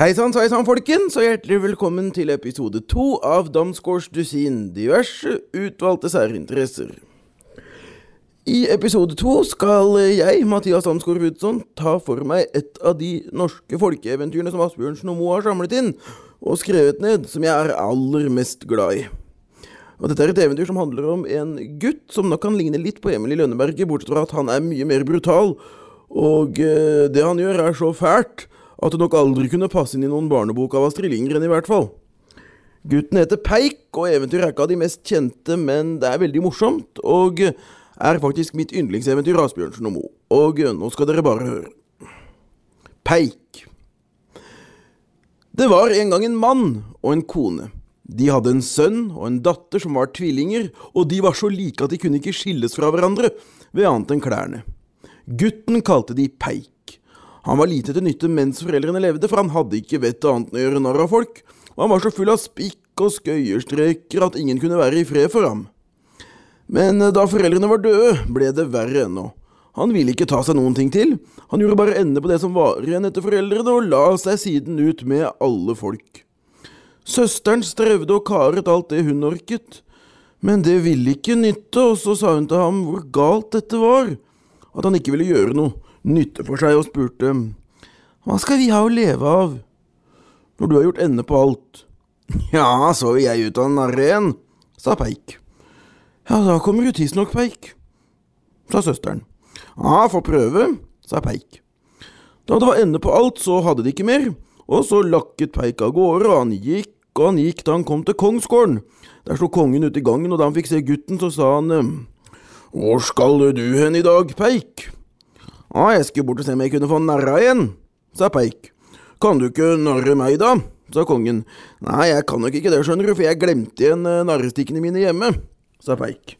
Hei sann, sveisann, folkens, og hjertelig velkommen til episode to av Damsgaards dusin, diverse utvalgte særinteresser. I episode to skal jeg, Mathias Damsgaard Rudson, ta for meg et av de norske folkeeventyrene som Asbjørnsen og Moe har samlet inn og skrevet ned, som jeg er aller mest glad i. Og Dette er et eventyr som handler om en gutt som nok kan ligne litt på Emil i Lønneberget, bortsett fra at han er mye mer brutal, og eh, det han gjør er så fælt at det nok aldri kunne passe inn i noen barnebok av Astrid Lindgren, i hvert fall. Gutten heter Peik, og eventyret er ikke av de mest kjente, men det er veldig morsomt, og er faktisk mitt yndlingseventyr Asbjørnsen og Moe. Og nå skal dere bare høre. Peik. Det var en gang en mann og en kone. De hadde en sønn og en datter som var tvillinger, og de var så like at de kunne ikke skilles fra hverandre ved annet enn klærne. Gutten kalte de Peik. Han var lite til nytte mens foreldrene levde, for han hadde ikke vett annet enn å gjøre narr av folk, og han var så full av spikk og skøyerstreker at ingen kunne være i fred for ham. Men da foreldrene var døde, ble det verre ennå. Han ville ikke ta seg noen ting til, han gjorde bare ende på det som var igjen etter foreldrene, og la seg siden ut med alle folk. Søsteren strevde og karet alt det hun orket, men det ville ikke nytte, og så sa hun til ham hvor galt dette var, at han ikke ville gjøre noe nytte for seg og spurte Hva skal vi ha å leve av når du har gjort ende på alt? Ja, så vil jeg ut av narren, sa Peik. Ja, da kommer du tidsnok, Peik, sa søsteren. Ja, få prøve, sa Peik. Da det var ende på alt, så hadde de ikke mer, og så lakket Peik av gårde, og han gikk og han gikk da han kom til kongsgården. Der sto kongen ute i gangen, og da han fikk se gutten, så sa han Hvor skal du hen i dag, Peik? Å, jeg skulle bort og se om jeg kunne få narra igjen, sa Peik. Kan du ikke narre meg, da? sa kongen. Nei, jeg kan nok ikke det, skjønner du, for jeg glemte igjen eh, narrestikkene mine hjemme, sa Peik.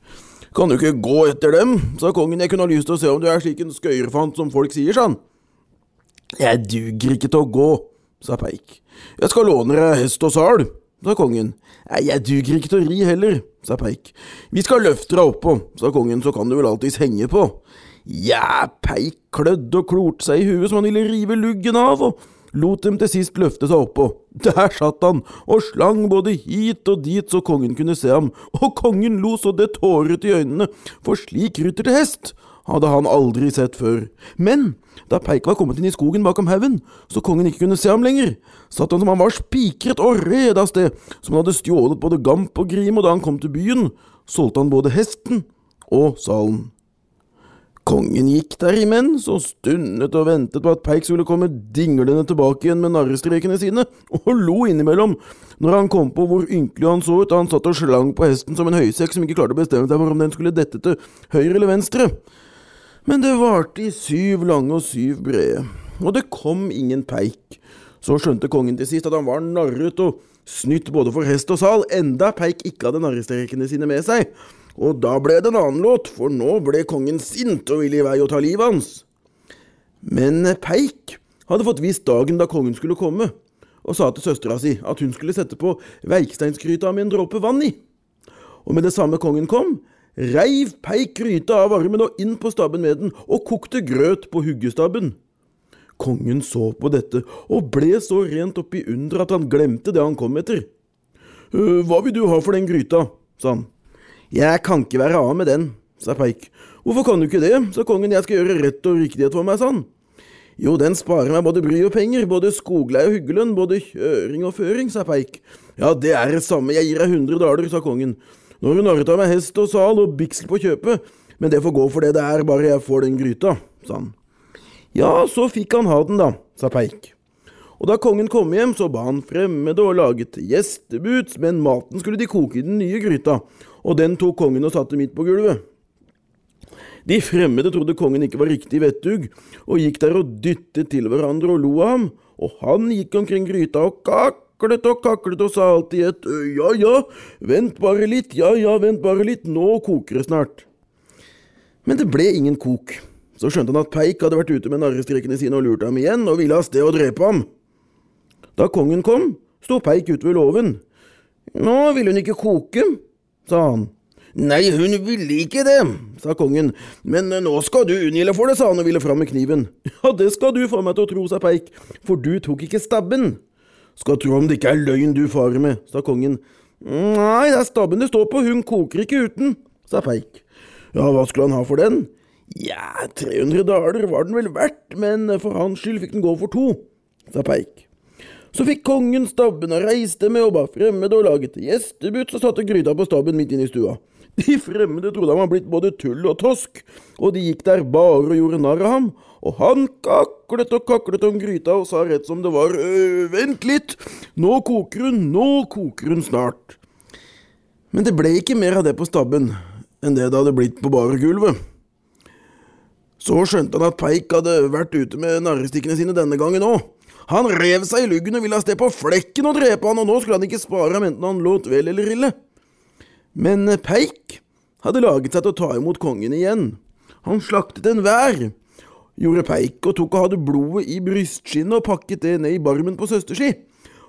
Kan du ikke gå etter dem, sa kongen, jeg kunne ha lyst til å se om du er slik en skøyerfant som folk sier, sa han. Jeg duger ikke til å gå, sa Peik. Jeg skal låne deg hest og sal, sa kongen. Nei, jeg duger ikke til å ri heller, sa Peik. Vi skal løfte deg oppå, sa kongen, så kan du vel alltids henge på. Ja, Peik klødde og klorte seg i huet som han ville rive luggen av, og lot dem til sist løfte seg oppå. Der satt han og slang både hit og dit så kongen kunne se ham, og kongen lo så det tåret i øynene, for slik rytter til hest hadde han aldri sett før. Men da Peik var kommet inn i skogen bakom haugen, så kongen ikke kunne se ham lenger, satt han som han var spikret og red av sted, som han hadde stjålet både Gamp og Grim, og da han kom til byen, solgte han både hesten og salen. Kongen gikk der imens og stundet og ventet på at Peik skulle komme dinglende tilbake igjen med narrestrekene sine, og lo innimellom når han kom på hvor ynkelig han så ut da han satt og slang på hesten som en høysekk som ikke klarte å bestemme seg for om den skulle dette til høyre eller venstre. Men det varte i syv lange og syv brede, og det kom ingen Peik. Så skjønte kongen til sist at han var narret og snytt både for hest og sal, enda Peik ikke hadde narrestrekene sine med seg. Og da ble det en annen låt, for nå ble kongen sint og ville i vei å ta livet hans. Men Peik hadde fått visst dagen da kongen skulle komme, og sa til søstera si at hun skulle sette på veiksteinsgryta med en dråpe vann i. Og med det samme kongen kom, reiv Peik gryta av armen og inn på stabben med den, og kokte grøt på huggestabben. Kongen så på dette og ble så rent oppi under at han glemte det han kom etter. Hva vil du ha for den gryta? sa han. Jeg kan ikke være av med den, sa Peik. Hvorfor kan du ikke det, sa kongen, jeg skal gjøre rett og riktighet for meg, sa han. Jo, den sparer meg både bry og penger, både skogleie og hyggelønn, både kjøring og føring, sa Peik. Ja, det er det samme, jeg gir deg hundre daler, sa kongen. Nå har hun narret av meg hest og sal og biksel på kjøpet, men det får gå for det det er, bare jeg får den gryta, sa han. Ja, så fikk han ha den, da, sa Peik. Og da kongen kom hjem, så ba han fremmede og laget gjestebud, men maten skulle de koke i den nye gryta, og den tok kongen og satte midt på gulvet. De fremmede trodde kongen ikke var riktig vettug, og gikk der og dyttet til hverandre og lo av ham, og han gikk omkring gryta og kaklet og kaklet og sa alltid et ja, ja, vent bare litt, ja, ja, vent bare litt, nå koker det snart. Men det ble ingen kok. Så skjønte han at Peik hadde vært ute med narrestrekene sine og lurt ham igjen, og ville av sted og drepe ham. Da kongen kom, sto Peik ute ved låven. Nå ville hun ikke koke, sa han. Nei, hun ville ikke det, sa kongen, men nå skal du unngjelde for det, sa han og ville fram med kniven. Ja, det skal du få meg til å tro, sa Peik, for du tok ikke stabben. Skal tro om det ikke er løgn du farer med, sa kongen. Nei, det er stabben det står på, hun koker ikke uten, sa Peik. Ja, hva skulle han ha for den? Ja, 300 daler var den vel verdt, men for hans skyld fikk den gå for to, sa Peik. Så fikk kongen stabben og reiste med og ba fremmede og laget gjestebutt og satte gryta på stabben midt inne i stua. De fremmede trodde han var blitt både tull og tosk, og de gikk der bare og gjorde narr av ham, og han kaklet og kaklet om gryta og sa rett som det var, øh, vent litt, nå koker hun, nå koker hun snart. Men det ble ikke mer av det på stabben enn det det hadde blitt på bare gulvet. Så skjønte han at Peik hadde vært ute med narrestikkene sine denne gangen òg. Han rev seg i luggen og ville av sted på flekken og drepe han, og nå skulle han ikke spare ham enten han låt vel eller ille. Men Peik hadde laget seg til å ta imot kongen igjen. Han slaktet enhver, gjorde Peik og tok og hadde blodet i brystskinnet og pakket det ned i barmen på søsterski,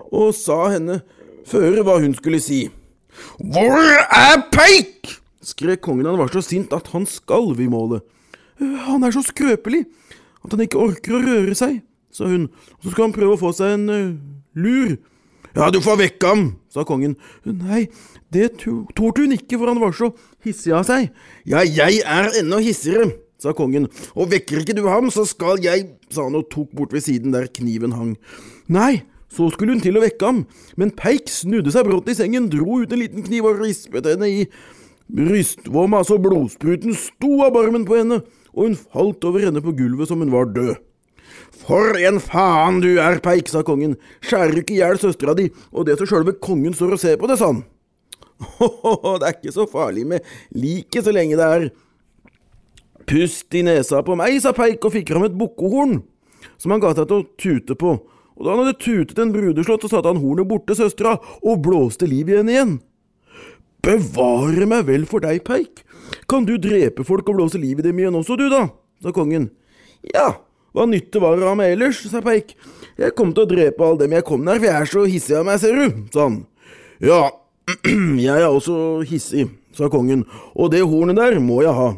og sa henne føre hva hun skulle si. Hvor er Peik? skrek kongen. Han var så sint at han skalv i målet. Han er så skrøpelig at han ikke orker å røre seg, sa hun, og så skal han prøve å få seg en uh, lur. Ja, du får vekke ham, sa kongen. Nei, det torde hun ikke, for han var så hissig av seg. Ja, jeg er enda hissigere, sa kongen, og vekker ikke du ham, så skal jeg, sa han og tok bort ved siden der kniven hang. Nei, så skulle hun til å vekke ham, men Peik snudde seg brått i sengen, dro ut en liten kniv og rispet henne i brystvomma så blodspruten sto av barmen på henne, og hun falt over henne på gulvet som hun var død. For en faen du er, Peik, sa kongen, skjærer ikke i hjel søstera di, og det så sjølve kongen står og ser på det, sa han. Ho-ho, det er ikke så farlig med liket så lenge det er Pust i nesa på meg, sa Peik og fikk fram et bukkehorn, som han ga seg til å tute på, og da han hadde tutet en brudeslått, så satte han hornet borte søstera og blåste liv i henne igjen. Bevare meg vel for deg, Peik, kan du drepe folk og blåse liv i dem igjen også, du da, sa kongen. Ja, hva nytte var det av meg ellers, sa Peik. Jeg kom til å drepe alle dem jeg kom nær, for jeg er så hissig av meg, ser du, sa han. Ja, jeg er også hissig, sa kongen, og det hornet der må jeg ha.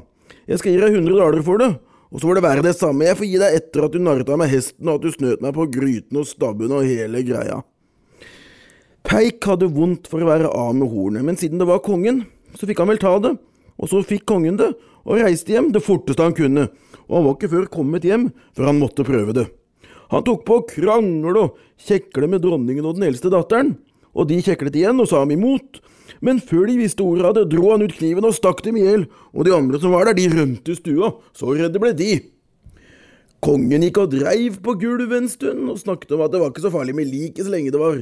Jeg skal gi deg 100 daler for det, og så får det være det samme, jeg får gi deg etter at du narret av meg hesten og at du snøt meg på gryten og stabben og hele greia. Peik hadde vondt for å være av med hornet, men siden det var kongen, så fikk han vel ta det, og så fikk kongen det, og reiste hjem det forteste han kunne, og han var ikke før kommet hjem før han måtte prøve det. Han tok på å krangle og kjekle med dronningen og den eldste datteren, og de kjeklet igjen og sa ham imot, men før de visste ordet av det, dro han ut kniven og stakk dem i hjel, og de andre som var der, de rømte stua, så redde ble de. Kongen gikk og dreiv på gulvet en stund og snakket om at det var ikke så farlig med liket så lenge det var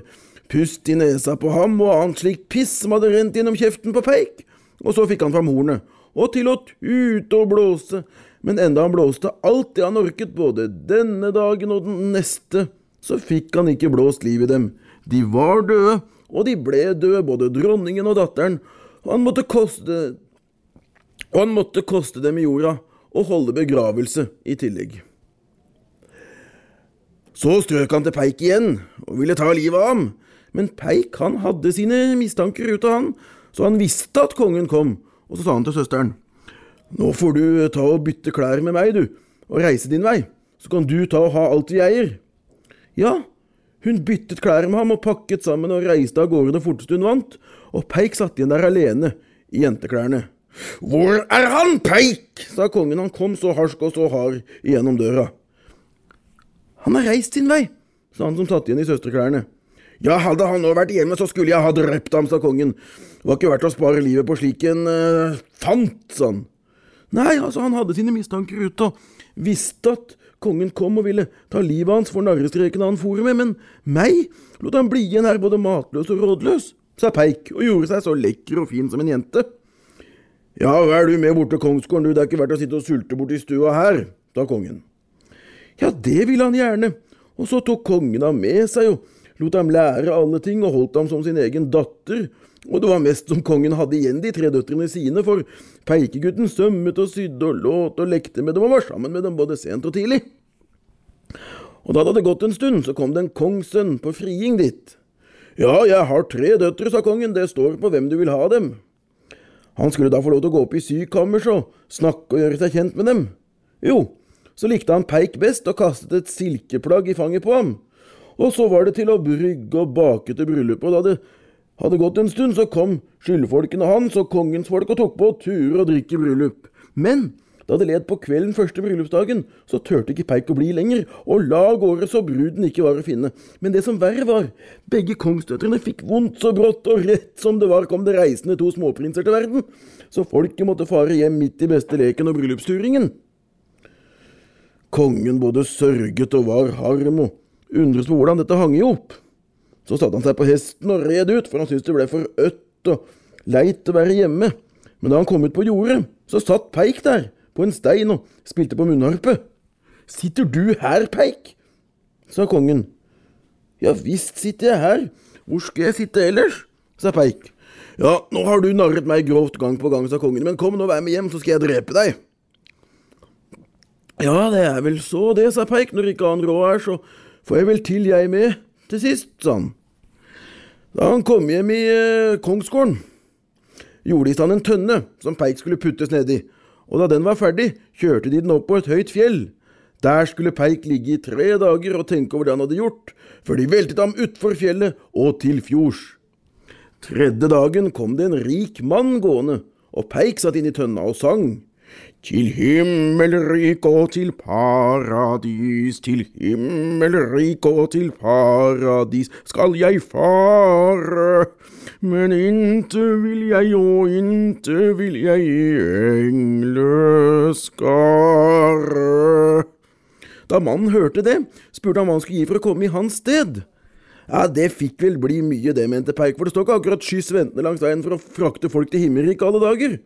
pust i nesa på ham og annet slikt piss som hadde rent gjennom kjeften på Peik, og så fikk han fram hornet, og til å tute og blåse, men enda han blåste alt det han orket både denne dagen og den neste, så fikk han ikke blåst liv i dem. De var døde, og de ble døde, både dronningen og datteren, og han måtte koste Og han måtte koste dem i jorda og holde begravelse i tillegg. Så strøk han til Peik igjen og ville ta livet av ham, men Peik han hadde sine mistanker ut av han, så han visste at kongen kom, og så sa han til søsteren. Nå får du eh, ta og bytte klær med meg, du, og reise din vei, så kan du ta og ha alt vi eier. Ja, hun byttet klær med ham og pakket sammen og reiste av gårde det forteste hun vant, og Peik satt igjen der alene i jenteklærne. Hvor er han, Peik? sa kongen, han kom så harsk og så hard igjennom døra. Han har reist sin vei, sa han som satt igjen i søsterklærne. Ja, hadde han nå vært hjemme, så skulle jeg ha drept ham, sa kongen. Det var ikke verdt å spare livet på slik en uh, fant, sa han. Nei, altså, han hadde sine mistanker ute og visste at kongen kom og ville ta livet hans for narrestreken han for med, men meg lot han bli igjen her både matløs og rådløs, sa Peik og gjorde seg så lekker og fin som en jente. Ja, hva er du med bort til kongsgården, du, det er ikke verdt å sitte og sulte borti stua her, sa kongen. Ja, det ville han gjerne, og så tok kongen ham med seg og lot ham lære alle ting og holdt ham som sin egen datter, og det var mest som kongen hadde igjen de tre døtrene sine, for peikegutten sømmet og sydde og låt og lekte med dem og var sammen med dem både sent og tidlig. Og da det hadde gått en stund, så kom det en kongssønn på friing dit. Ja, jeg har tre døtre, sa kongen, det står på hvem du vil ha dem. Han skulle da få lov til å gå opp i sykammers og snakke og gjøre seg kjent med dem. Jo, så likte han Peik best og kastet et silkeplagg i fanget på ham. Og så var det til å brygge og bake til bryllupet, og da det hadde gått en stund, så kom skyldfolkene hans og kongens folk og tok på turer og drikke bryllup. Men da det led på kvelden første bryllupsdagen, så turte ikke Peik å bli lenger, og la av gårde så bruden ikke var å finne. Men det som verre var, begge kongsdøtrene fikk vondt så brått, og rett som det var kom det reisende to småprinser til verden, så folket måtte fare hjem midt i beste leken og bryllupsturingen. Kongen både sørget og var harm, og undres på hvordan dette hang i hop. Så satte han seg på hesten og red ut, for han syntes det ble for ødt og leit å være hjemme. Men da han kom ut på jordet, så satt Peik der, på en stein, og spilte på munnharpe. Sitter du her, Peik? sa kongen. Ja visst sitter jeg her, hvor skal jeg sitte ellers? sa Peik. Ja, nå har du narret meg grovt gang på gang, sa kongen, men kom nå, vær med hjem, så skal jeg drepe deg. Ja, det er vel så det, sa Peik, når ikke annen råd er, så får jeg vel til jeg med til sist, sa han. Da han kom hjem i eh, kongsgården, gjorde de i stand en tønne som Peik skulle puttes nedi, og da den var ferdig, kjørte de den opp på et høyt fjell. Der skulle Peik ligge i tre dager og tenke over det han hadde gjort, før de veltet ham utfor fjellet og til fjords. Tredje dagen kom det en rik mann gående, og Peik satt inn i tønna og sang. Til himmelrik og til paradis, til himmelrik og til paradis skal jeg fare. Men inte vil jeg og inte vil jeg i engleskare. Da mannen hørte det, spurte han hva han skulle gi for å komme i hans sted. Ja, det fikk vel bli mye, det, mente Peik, for det står ikke akkurat skyss ventende langs veien for å frakte folk til himmelriket alle dager.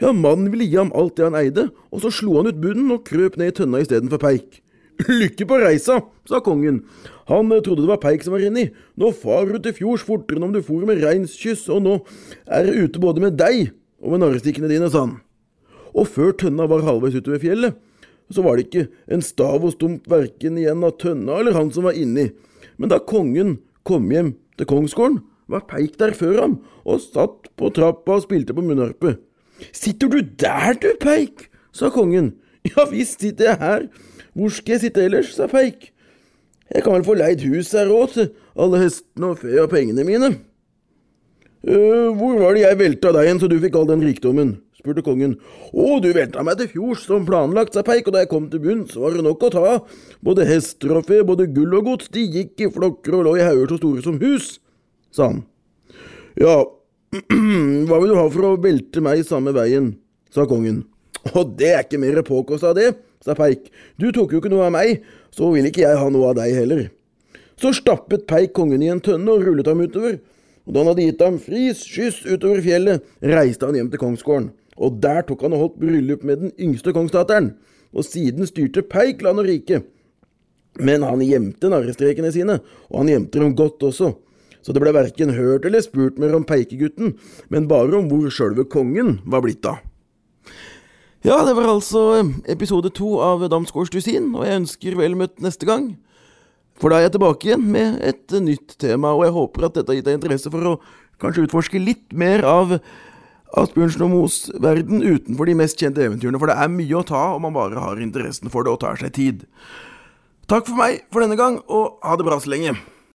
Ja, mannen ville gi ham alt det han eide, og så slo han ut bunnen og krøp ned i tønna istedenfor Peik. Lykke på reisa, sa kongen. Han trodde det var Peik som var inni. Nå far du til fjords fortere enn om du for med reinskyss, og nå er jeg ute både med deg og med narrestikkene dine, sa han. Og før tønna var halvveis utover fjellet, så var det ikke en stav og stump verken igjen av tønna eller han som var inni. Men da kongen kom hjem til kongsgården, var Peik der før ham, og satt på trappa og spilte på munnharpe. Sitter du der, du, Peik? sa kongen. Ja visst sitter jeg her. Hvor skal jeg sitte ellers, sa Peik. Jeg kan vel få leid hus her òg, til alle hestene og fe og pengene mine. Uh, hvor var det jeg velta deg hen så du fikk all den rikdommen? spurte kongen. Å, du velta meg til fjords som planlagt, sa Peik, og da jeg kom til bunns, var det nok å ta. Både hester og fe, både gull og gods, de gikk i flokker og lå i hauger så store som hus, sa han. Ja, hva vil du ha for å velte meg samme veien, sa kongen. Å, det er ikke mer påkosta det, sa Peik. Du tok jo ikke noe av meg, så vil ikke jeg ha noe av deg heller. Så stappet Peik kongen i en tønne og rullet ham utover. Og da han hadde gitt ham fris skyss utover fjellet, reiste han hjem til kongsgården. Og der tok han og holdt bryllup med den yngste kongsdatteren. Og siden styrte Peik land og rike. Men han gjemte narrestrekene sine, og han gjemte dem godt også. Så det ble verken hørt eller spurt mer om Peikegutten, men bare om hvor sjølve kongen var blitt av. Ja, det var altså episode to av Damsgårds dusin, og jeg ønsker vel møtt neste gang. For da er jeg tilbake igjen med et nytt tema, og jeg håper at dette har gitt deg interesse for å kanskje utforske litt mer av Asbjørnsen og Moes verden utenfor de mest kjente eventyrene, for det er mye å ta om man bare har interessen for det og tar seg tid. Takk for meg for denne gang, og ha det bra så lenge.